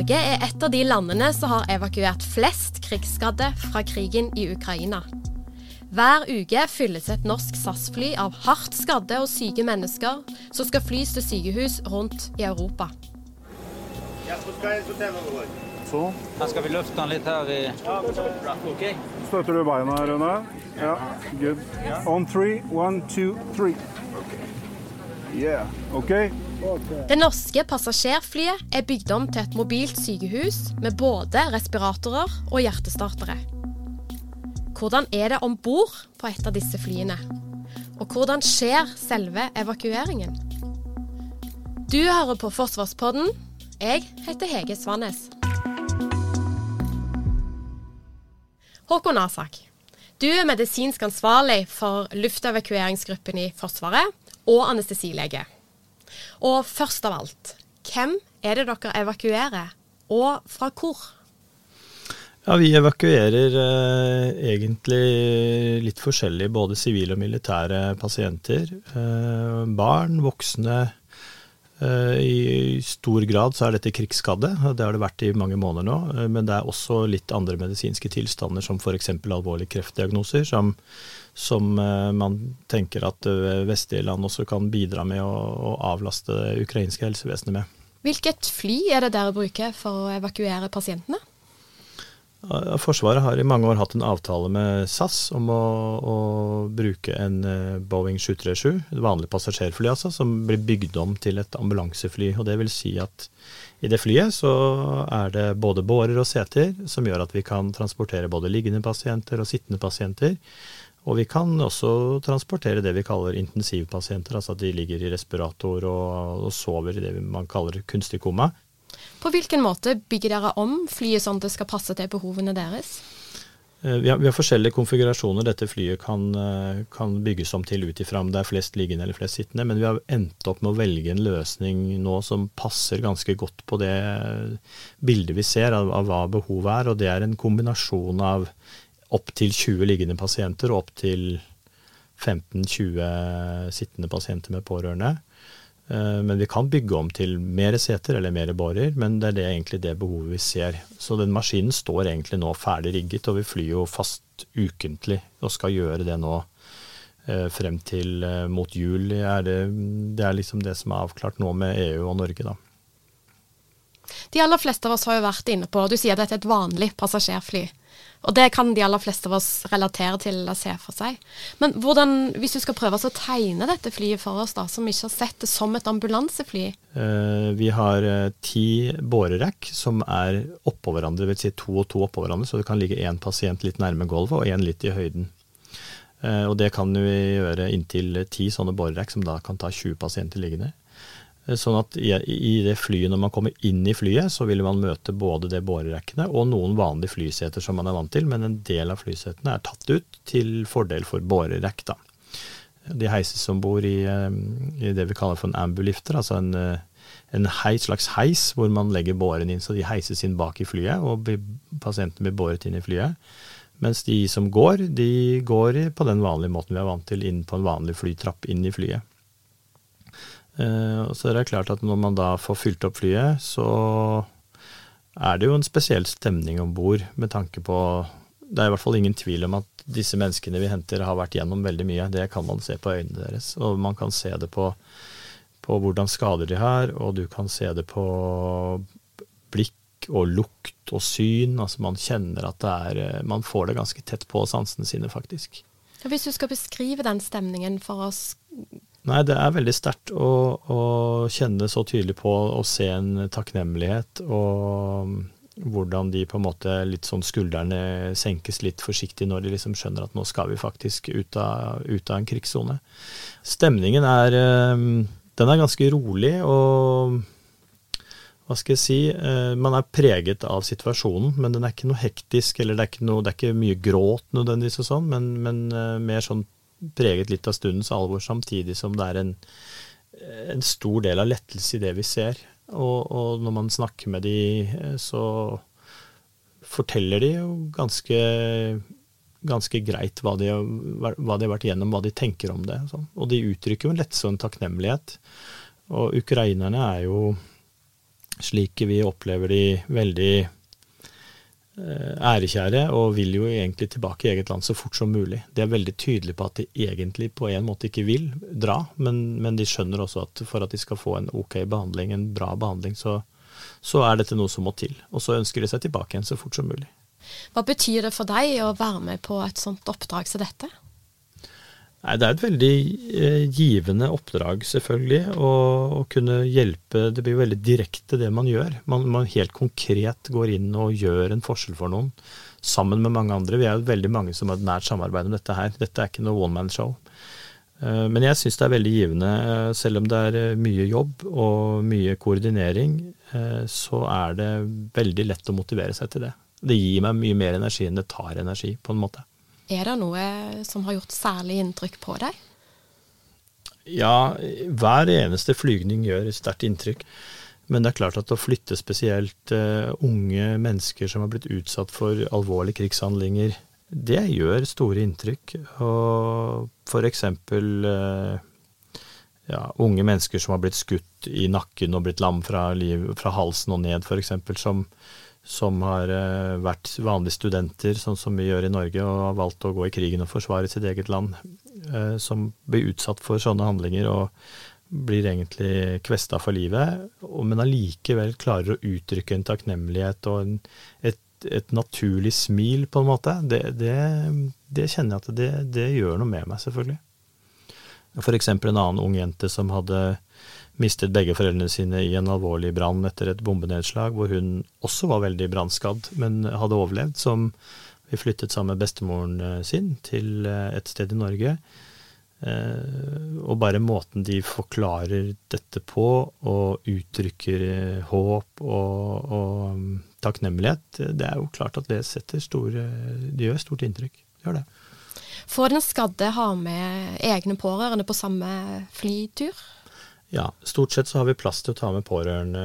Norge er et av de landene som har evakuert flest krigsskadde fra krigen i Ukraina. Hver uke fylles et norsk SAS-fly av hardt skadde og syke mennesker som skal flys til sykehus rundt i Europa. Så. Her skal vi løfte den litt her i okay. Støtter du beina, Rune? Ja. Good. On three. One, two, three. Yeah. OK? Det norske passasjerflyet er bygd om til et mobilt sykehus med både respiratorer og hjertestartere. Hvordan er det om bord på et av disse flyene? Og hvordan skjer selve evakueringen? Du hører på Forsvarspodden. Jeg heter Hege Svanes. Håkon Asak, du er medisinsk ansvarlig for luftevakueringsgruppen i Forsvaret og anestesilege. Og først av alt, hvem er det dere evakuerer, og fra hvor? Ja, Vi evakuerer eh, egentlig litt forskjellig, både sivile og militære pasienter. Eh, barn, voksne. Eh, I stor grad så er dette krigsskadde, det har det vært i mange måneder nå. Eh, men det er også litt andre medisinske tilstander, som f.eks. alvorlige kreftdiagnoser, som, som eh, man tenker at vestlige land også kan bidra med å, å avlaste det ukrainske helsevesenet med. Hvilket fly er det dere bruker for å evakuere pasientene? Forsvaret har i mange år hatt en avtale med SAS om å, å bruke en eh, Boeing 737, et vanlig passasjerfly altså, som blir bygd om til et ambulansefly. og Det vil si at i det flyet så er det både bårer og seter som gjør at vi kan transportere både liggende pasienter og sittende pasienter. Og vi kan også transportere det vi kaller intensivpasienter, altså at de ligger i respirator og, og sover i det man kaller kunstig koma. På hvilken måte bygger dere om flyet sånn det skal passe til behovene deres? Eh, Vi har, vi har forskjellige konfigurasjoner dette flyet kan, eh, kan bygges om til ut ifra om det er flest liggende eller flest sittende, men vi har endt opp med å velge en løsning nå som passer ganske godt på det bildet vi ser av, av hva behovet er, og det er en kombinasjon av opptil 20 liggende pasienter og opptil 15-20 sittende pasienter med pårørende. Eh, Men vi kan bygge om til mer seter eller mer bårer, men det er det egentlig det behovet vi ser. Så den maskinen står egentlig nå ferdig rigget, og vi flyr jo fast ukentlig og skal gjøre det nå eh, frem til eh, mot jul. Er det, det er liksom det som er avklart nå med EU og Norge, da. De aller fleste av oss har jo vært inne på Du sier at dette er et vanlig passasjerfly. Og det kan de aller fleste av oss relatere til eller se for seg. Men hvordan, hvis du skal prøve å tegne dette flyet for oss, da, som ikke har sett det som et ambulansefly? Eh, Vi har eh, ti bårerekk som er oppå hverandre, dvs. si to og to oppå hverandre, så det kan ligge én pasient litt nærme gulvet og én litt i høyden. Eh, Og det kan vi gjøre inntil ti sånne bårerekk, som da kan ta 20 pasienter liggende. Eh, Sånn at i det flyet, når man kommer inn i flyet, så vil man møte både det bårerekkene og noen vanlige flyseter som man er vant til, men en del av flysetene er tatt ut til fordel for bårerekk. da. De heises om bord i, eh, i det vi kaller for en ambulifter, altså en, eh, en heis, slags heis hvor man legger båren inn, så de heises inn bak i flyet, og pasienten blir båret inn i flyet. Mens de som går, de går på den vanlige måten vi er vant til, inn på en vanlig flytrapp inn i flyet. Eh, og så er det klart at når man da får fylt opp flyet, så er det jo en spesiell stemning om bord med tanke på Det er i hvert fall ingen tvil om at disse menneskene vi henter har vært gjennom veldig mye. Det kan man se på øynene deres. Og man kan se det på, på hvordan skader de har, og du kan se det på blikk og lukt og syn. Altså man kjenner at det er eh, Man får det ganske tett på sansene sine, faktisk. Hvis du skal beskrive den stemningen for oss, Nei, det er veldig sterkt å, å kjenne så tydelig på og se en takknemlighet, og hvordan de på en måte litt sånn skuldrene senkes litt forsiktig når de liksom skjønner at nå skal vi faktisk ut av, ut av en krigssone. Stemningen er eh, Den er ganske rolig, og, hva skal jeg si, eh, man er preget av situasjonen, men den er ikke noe hektisk, eller det er ikke, noe, det er ikke mye gråt nødvendigvis og sånn, men, men eh, mer sånn preget litt av stundens alvor, samtidig som det er en, en stor del av lettelse i det vi ser. Og, og når man snakker med de, eh, så forteller de jo ganske, ganske greit hva de, hva de, har vært gjennom, hva de tenker om det. Sånn. Og de uttrykker jo en lettelse og en takknemlighet. Og ukrainerne er jo slik vi opplever de veldig ærekjære, og vil jo egentlig tilbake i eget land så fort som mulig. De er veldig tydelige på at de egentlig på en måte ikke vil dra, men, men de skjønner også at for at de skal få en ok behandling, en bra behandling, så, så er dette noe som må til. Og så ønsker de seg tilbake igjen så fort som mulig. Hva betyr det for deg å være med på et sånt oppdrag som dette? Nei, Det er et veldig eh, givende oppdrag, selvfølgelig. Å, kunne hjelpe Det blir jo veldig direkte, det man gjør. Man, man, helt konkret går inn og gjør en forskjell for noen. Sammen med mange andre. Vi er jo veldig mange som har et nært samarbeid om dette her. Dette er ikke noe one man show. Eh, men jeg syns det er veldig givende. Eh, selv om det er eh, mye jobb og mye koordinering, eh, så er det veldig lett å motivere seg til det. Det gir meg mye mer energi enn det tar energi, på en måte. Er det noe som har gjort særlig inntrykk på deg? Ja, hver eneste flygning gjør et sterkt inntrykk. Men det er klart at å flytte spesielt uh, unge mennesker som har blitt utsatt for alvorlige krigshandlinger, det gjør store inntrykk. Og eksempel uh, ja, unge mennesker som har blitt skutt i nakken og blitt lam fra, liv, fra halsen og ned, f.eks. Som, som har uh, vært vanlige studenter, sånn som vi gjør i Norge, og har valgt å gå i krigen og forsvare sitt eget land, uh, som blir utsatt for sånne handlinger og blir egentlig kvesta for livet, men allikevel klarer å uttrykke en takknemlighet og en, et, et, naturlig smil, på en måte. Det, det, det kjenner jeg at det, det, gjør noe med meg, selvfølgelig. For eksempel en annen ung jente som hadde mistet begge foreldrene sine i en alvorlig brann etter et bombenedslag, hvor hun også var veldig brannskadd, men hadde overlevd, som vi flyttet sammen med bestemoren eh, sin til eh, et sted i Norge. Eh, og bare måten de forklarer dette på, og uttrykker håp og, og mm, takknemlighet, det er jo klart at det setter store Det gjør stort inntrykk. Gjør det. Får den skadde ha med egne pårørende på samme flytur? Ja, stort sett så har vi plass til å ta med pårørende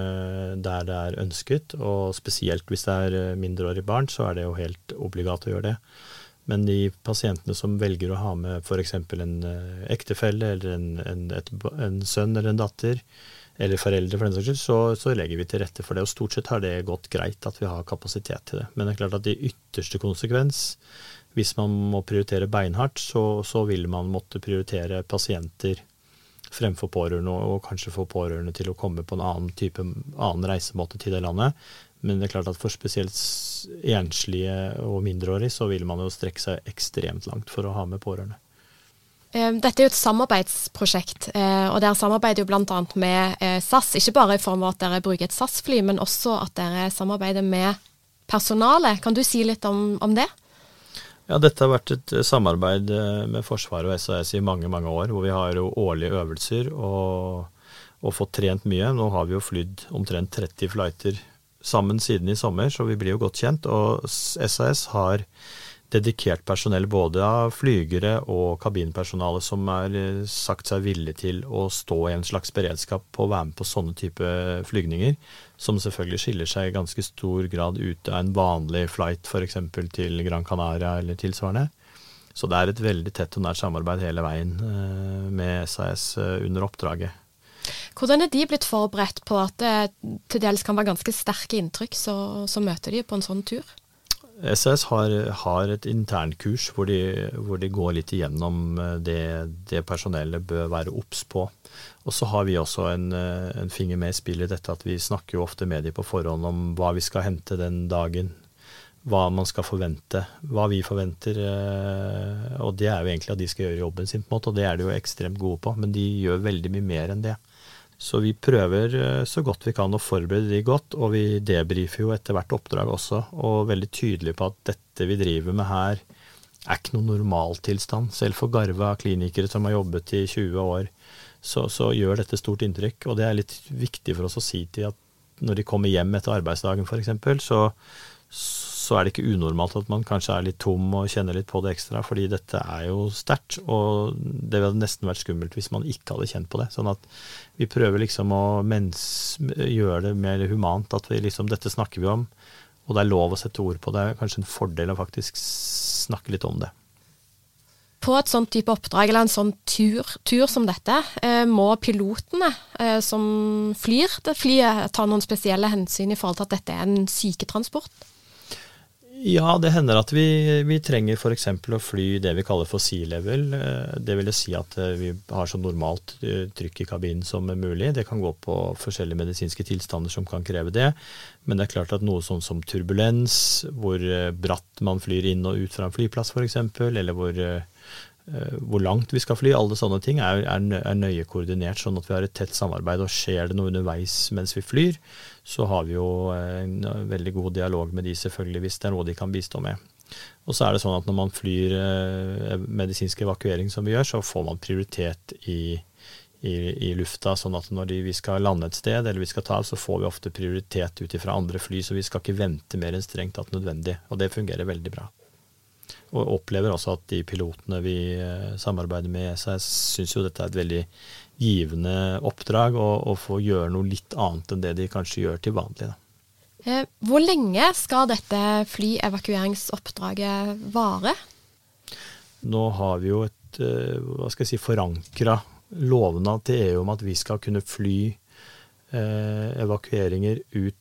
der det er ønsket. Og spesielt hvis det er eh, mindreårige barn, så er det jo helt obligat å gjøre det. Men de pasientene som velger å ha med f.eks. en eh, ektefelle eller en, en, et, en, sønn eller en datter, eller foreldre for den saks skyld, så, så, legger vi til rette for det. Og stort sett har det gått greit at vi har kapasitet til det. Men det er klart at i ytterste konsekvens, hvis man må prioritere beinhardt, så, så vil man måtte prioritere pasienter fremfor pårørende, og kanskje få pårørende til å komme på en annen type, annen reisemåte til det landet. Men det er klart at for spesielt enslige og mindreårige, så vil man jo strekke seg ekstremt langt for å ha med pårørende. Eh, dette er jo et samarbeidsprosjekt, eh, og dere samarbeider jo bl.a. med eh, SAS. Ikke bare i form av at dere bruker et SAS-fly, men også at dere samarbeider med personalet. Kan du si litt om, om det? Ja, dette har vært et eh, samarbeid eh, med Forsvaret og SAS i mange mange år, hvor vi har jo årlige øvelser og, og fått trent mye. Nå har vi jo flydd omtrent 30 flighter sammen siden i sommer, så vi blir jo godt kjent. Og SAS har dedikert personell både av flygere og kabinpersonale som er eh, sagt seg villige til å stå i en slags beredskap på å være med på sånne type flygninger, som selvfølgelig skiller seg i ganske stor grad ut av en vanlig flight f.eks. til Gran Canaria eller tilsvarende. Så det er et veldig tett og nært samarbeid hele veien eh, med SAS eh, under oppdraget. Hvordan er de blitt forberedt på at det til dels kan være ganske sterke inntrykk, så møter de på en sånn tur? SAS har, har et internkurs hvor de, hvor de går litt igjennom eh, det, det personellet bør være obs på. Og så har vi også en, eh, en, finger med i spillet i dette at vi snakker jo ofte med de på forhånd om hva vi skal hente den dagen. Hva man skal forvente, hva vi forventer. Eh, og det er jo egentlig at de skal gjøre jobben sin, på en måte, og det er de jo ekstremt gode på. Men de gjør veldig mye mer enn det. Så vi prøver eh, så godt vi kan å forberede de godt, og vi debrifer jo etter hvert oppdrag også, og veldig tydelig på at dette vi driver med her, er ikke noen normaltilstand. Selv for garva klinikere som har jobbet i 20 år, så, så, gjør dette stort inntrykk. Og det er litt viktig for oss å si til at når de kommer hjem etter arbeidsdagen f.eks., så, så er det ikke unormalt at man kanskje er litt tom og kjenner litt på det ekstra, fordi dette er jo sterkt. Og det hadde nesten vært skummelt hvis man ikke hadde kjent på det. Sånn at vi prøver liksom å gjøre det mer humant. At vi liksom, dette snakker vi om, og det er lov å sette ord på det. Det er kanskje en fordel å faktisk snakke litt om det. På et sånt type oppdrag eller en sånn tur, tur som dette, eh, må pilotene eh, som flyr det flyet, ta noen spesielle hensyn i forhold til at dette er en syketransport? Ja, det hender at vi, vi trenger f.eks. å fly det vi kaller for sea-level. Eh, det vil si at eh, vi har så normalt eh, trykk i kabinen som mulig. Det kan gå på forskjellige medisinske tilstander som kan kreve det. Men det er klart at noe sånn som turbulens, hvor bratt man flyr inn og ut fra en flyplass f.eks., eller hvor hvor langt vi skal fly, alle sånne ting er, er, nøye koordinert, sånn at vi har et tett samarbeid. Og skjer det noe underveis mens vi flyr, så har vi jo en veldig god dialog med de selvfølgelig, hvis det er noe de kan bistå med. Og så er det sånn at når man flyr eh, medisinsk evakuering som vi gjør, så får man prioritet i, i, i lufta. Sånn at når de, vi skal lande et sted eller vi skal ta av, så får vi ofte prioritet ut ifra andre fly. Så vi skal ikke vente mer enn strengt tatt nødvendig. Og det fungerer veldig bra. Og opplever også at de pilotene vi eh, samarbeider med i SAS, syns jo dette er et veldig givende oppdrag, å få gjøre noe litt annet enn det de kanskje gjør til vanlig. Da. Eh, hvor lenge skal dette flyevakueringsoppdraget vare? Nå har vi jo et eh, hva skal jeg si, forankra lovnad til EU om at vi skal kunne fly eh, evakueringer ut,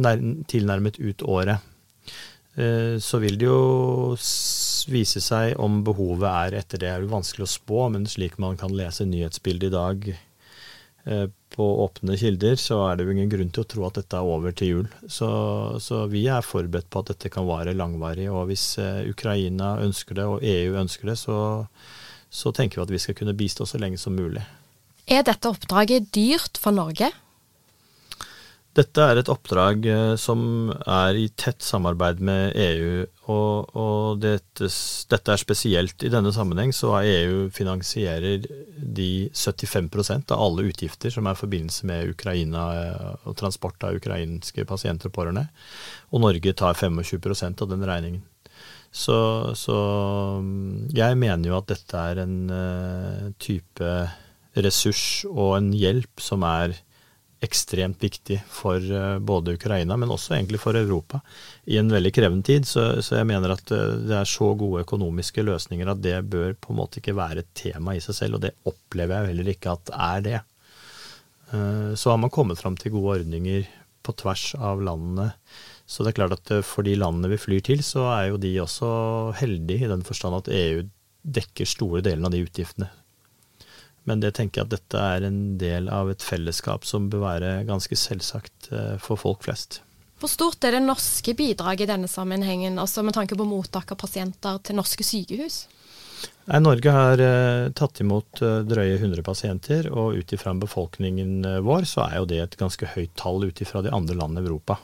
nær, tilnærmet ut året. Eh, så vil det jo vise seg om behovet er etter det. er jo vanskelig å spå, men slik man kan lese nyhetsbildet i dag eh, på åpne kilder, så er det jo ingen grunn til å tro at dette er over til jul. Så, så vi er forberedt på at dette kan vare langvarig. Og hvis eh, Ukraina ønsker det, og EU ønsker det, så, så tenker vi at vi skal kunne bistå så lenge som mulig. Er dette oppdraget dyrt for Norge? Dette er et oppdrag eh, som er i tett samarbeid med EU, og, og dette, dette, er spesielt. I denne sammenheng så er EU finansierer de 75% av alle utgifter som er i forbindelse med Ukraina eh, og transport av ukrainske pasienter og pårørende, og Norge tar 25% av den regningen. Så, så, mm, jeg mener jo at dette er en uh, type ressurs og en hjelp som er ekstremt viktig for eh, både Ukraina, men også egentlig for Europa i en veldig krevende tid. Så, så, jeg mener at eh, det er så gode økonomiske løsninger at det bør på en måte ikke være et tema i seg selv, og det opplever jeg heller ikke at er det. Eh, så har man kommet fram til gode ordninger på tvers av landene. Så det er klart at for de landene vi flyr til, så er jo de også heldige i den forstand at EU dekker store deler av de utgiftene men det tenker jeg at dette er en del av et fellesskap som bør være ganske selvsagt eh, for folk flest. Hvor stort er det norske bidraget i denne sammenhengen, altså med tanke på mottak av pasienter til norske sykehus? Nei, Norge har eh, tatt imot eh, drøye 100 pasienter, og ut ifra befolkningen uh, vår, så er jo det et ganske høyt tall ut ifra de andre landene i Europa.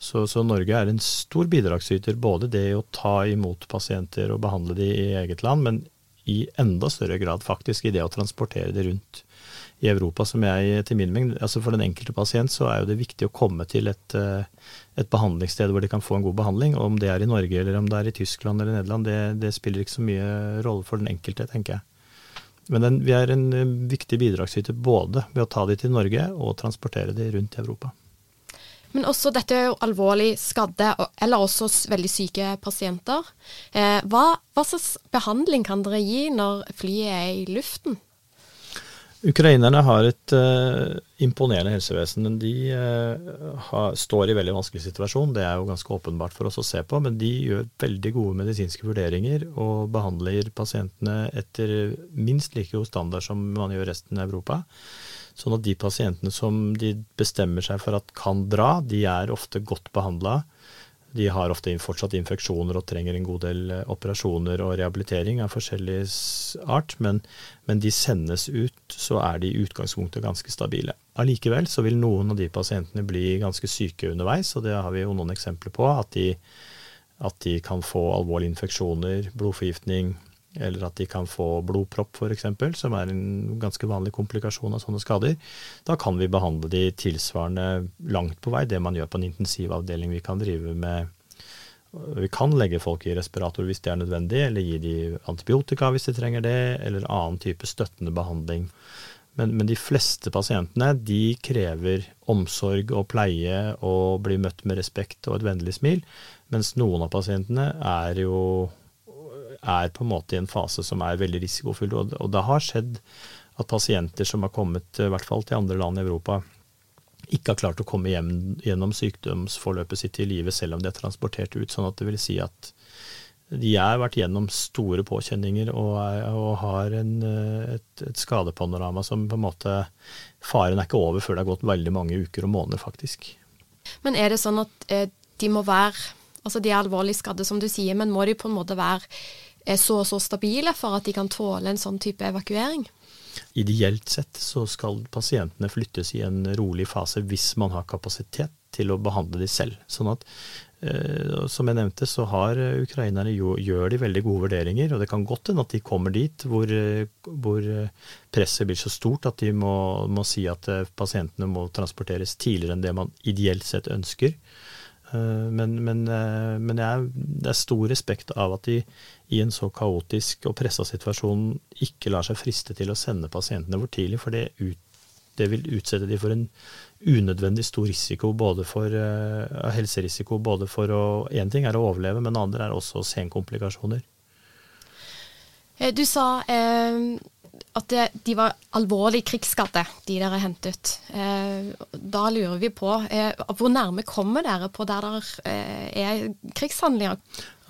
Så, så, Norge er en stor bidragsyter, både det å ta imot pasienter og behandle de i eget land, men i enda større grad faktisk i det å transportere det rundt i Europa, som jeg til min mengd altså For den enkelte pasient så er jo det viktig å komme til et, eh, et behandlingssted hvor de kan få en god behandling. og Om det er i Norge eller om det er i Tyskland eller Nederland, det, det spiller ikke så mye rolle for den enkelte, tenker jeg. Men den, vi er en eh, viktig bidragsyter både ved å ta de til Norge og transportere de rundt i Europa. Men også dette er jo alvorlig skadde, eller også veldig syke pasienter. Eh, hva, hva, slags behandling kan dere gi når flyet er i luften? Ukrainerne har et uh, imponerende helsevesen. men De uh, har, står i veldig vanskelig situasjon, det er jo ganske åpenbart for oss å se på. Men de gjør veldig gode medisinske vurderinger og behandler pasientene etter minst like god standard som man gjør resten av Europa. Sånn at de pasientene som de bestemmer seg for at kan dra, de er ofte godt behandla. De har ofte fortsatt infeksjoner og trenger en god del eh, operasjoner og rehabilitering av forskjellig art, men, men, de sendes ut, så er de i utgangspunktet ganske stabile. Allikevel så vil noen av de pasientene bli ganske syke underveis, og det har vi jo noen eksempler på. At de, at de kan få alvorlige infeksjoner, blodforgiftning, eller at de kan få blodpropp f.eks., som er en ganske vanlig komplikasjon av sånne skader, da kan vi behandle de tilsvarende langt på vei det man gjør på en intensivavdeling. Vi kan drive med vi kan legge folk i respirator hvis det er nødvendig, eller gi de antibiotika hvis de trenger det, eller annen type støttende behandling. Men, men, de fleste pasientene de krever omsorg og pleie og blir møtt med respekt og et vennlig smil, mens noen av pasientene er jo er på en måte i en fase som er veldig risikofull. Og, og det har skjedd at pasienter som har kommet i hvert fall til andre land i Europa, ikke har klart å komme hjem gjennom sykdomsforløpet sitt i livet selv om de er transportert ut. Sånn at det vil si at de har vært gjennom store påkjenninger og, og har en, et, et, skadepanorama som på en måte Faren er ikke over før det har gått veldig mange uker og måneder, faktisk. Men er det sånn at eh, de må være Altså de er alvorlig skadde, som du sier, men må de på en måte være eh, så og så stabile for at de kan tåle en sånn type evakuering? Ideelt sett så skal pasientene flyttes i en rolig fase hvis man har kapasitet til å behandle de selv. Sånn at Eh, som jeg nevnte, så har eh, ukrainerne jo, gjør de veldig gode vurderinger. Og det kan godt hende at de kommer dit hvor, eh, hvor, presset blir så stort at de må, må, si at pasientene må transporteres tidligere enn det man ideelt sett ønsker. Men, men, men jeg, det er stor respekt av at de i en så kaotisk og pressa situasjon ikke lar seg friste til å sende pasientene for tidlig, for det, ut, det vil utsette de for en unødvendig stor risiko, både for uh, helserisiko både for å Én ting er å overleve, men andre er også senkomplikasjoner. Eh, du sa eh, at det, de var alvorlig krigsskadde, de dere hentet. Eh, da lurer vi på, eh, hvor nærme kommer dere på der det eh, er krigshandlinger?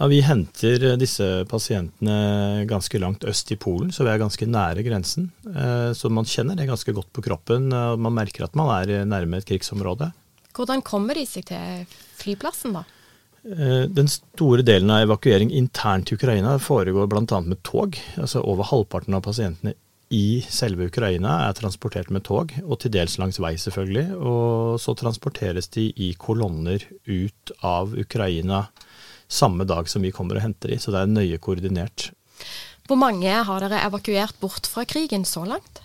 Ja, Vi henter eh, disse pasientene ganske langt øst i Polen, så vi er ganske nære grensen. Eh, så man kjenner det ganske godt på kroppen. og Man merker at man er nærme et krigsområde. Hvordan kommer de seg til flyplassen, da? Eh, den store delen av evakuering internt i Ukraina foregår bl.a. med tog. Altså Over halvparten av pasientene i selve Ukraina er transportert med tog, og til dels langs vei, selvfølgelig. Og så transporteres de i kolonner ut av Ukraina samme dag som vi kommer og henter de, så det er nøye koordinert. Hvor mange har dere evakuert bort fra krigen så langt?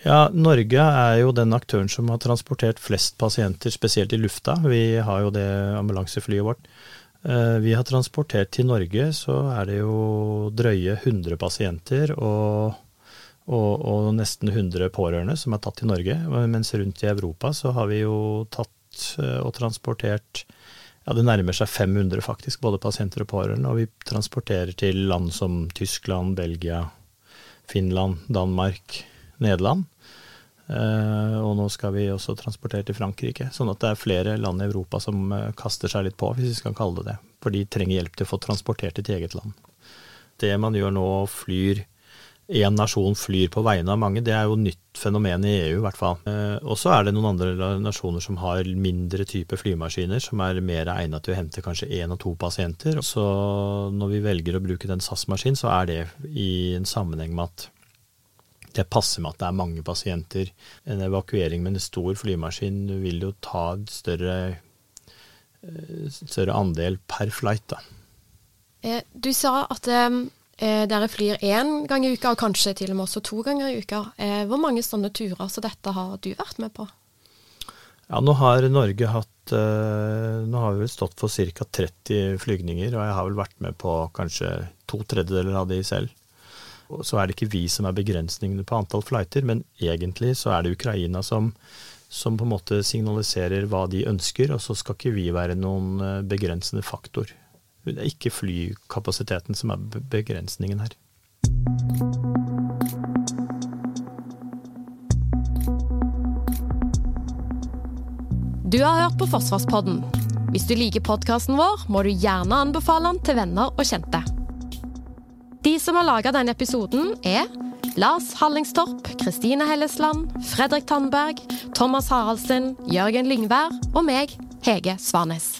Ja, Norge er jo den aktøren som har transportert flest pasienter, spesielt i lufta. Vi har jo det ambulanseflyet vårt. Eh, vi har transportert til Norge, så er det jo drøye 100 pasienter og, og, og, nesten 100 pårørende som er tatt til Norge. Mens rundt i Europa så har vi jo tatt eh, og transportert ja, det nærmer seg 500 faktisk, både pasienter og pårørende. Og vi transporterer til land som Tyskland, Belgia, Finland, Danmark, Nederland. Eh, og nå skal vi også transportere til Frankrike. Sånn at det er flere land i Europa som eh, kaster seg litt på, hvis vi skal kalle det det. For de trenger hjelp til å få transportert det til eget land. Det man gjør nå, flyr én nasjon flyr på vegne av mange, det er jo nytt fenomen i EU i hvert fall. Eh, og så er det noen andre nasjoner som har mindre type flymaskiner, som er mer egnet til å hente kanskje én og to pasienter. Så når vi velger å bruke den SAS-maskinen, så er det i en sammenheng med at det passer med at det er mange pasienter. En evakuering med en stor flymaskin vil jo ta en større, eh, større andel per flight, da. Eh, du sa at Eh, dere flyr én gang i uka, og kanskje til og med også to ganger i uka. Eh, hvor mange sånne turer så dette har du vært med på? Ja, Nå har Norge hatt Nå har vi vel stått for ca. 30 flygninger, og jeg har vel vært med på kanskje to tredjedeler av de selv. Så er det ikke vi som er begrensningene på antall flighter, men egentlig så er det Ukraina som, som på en måte signaliserer hva de ønsker, og så skal ikke vi være noen eh, begrensende faktor. Det er ikke flykapasiteten som er begrensningen her. Du har hørt på Forsvarspodden. Hvis du liker podkasten vår, må du gjerne anbefale den til venner og kjente. De som har laga denne episoden, er Lars Hallingstorp, Kristine Hellesland, Fredrik Tandberg, Thomas Haraldsen, Jørgen Lyngvær og meg, Hege Svanes.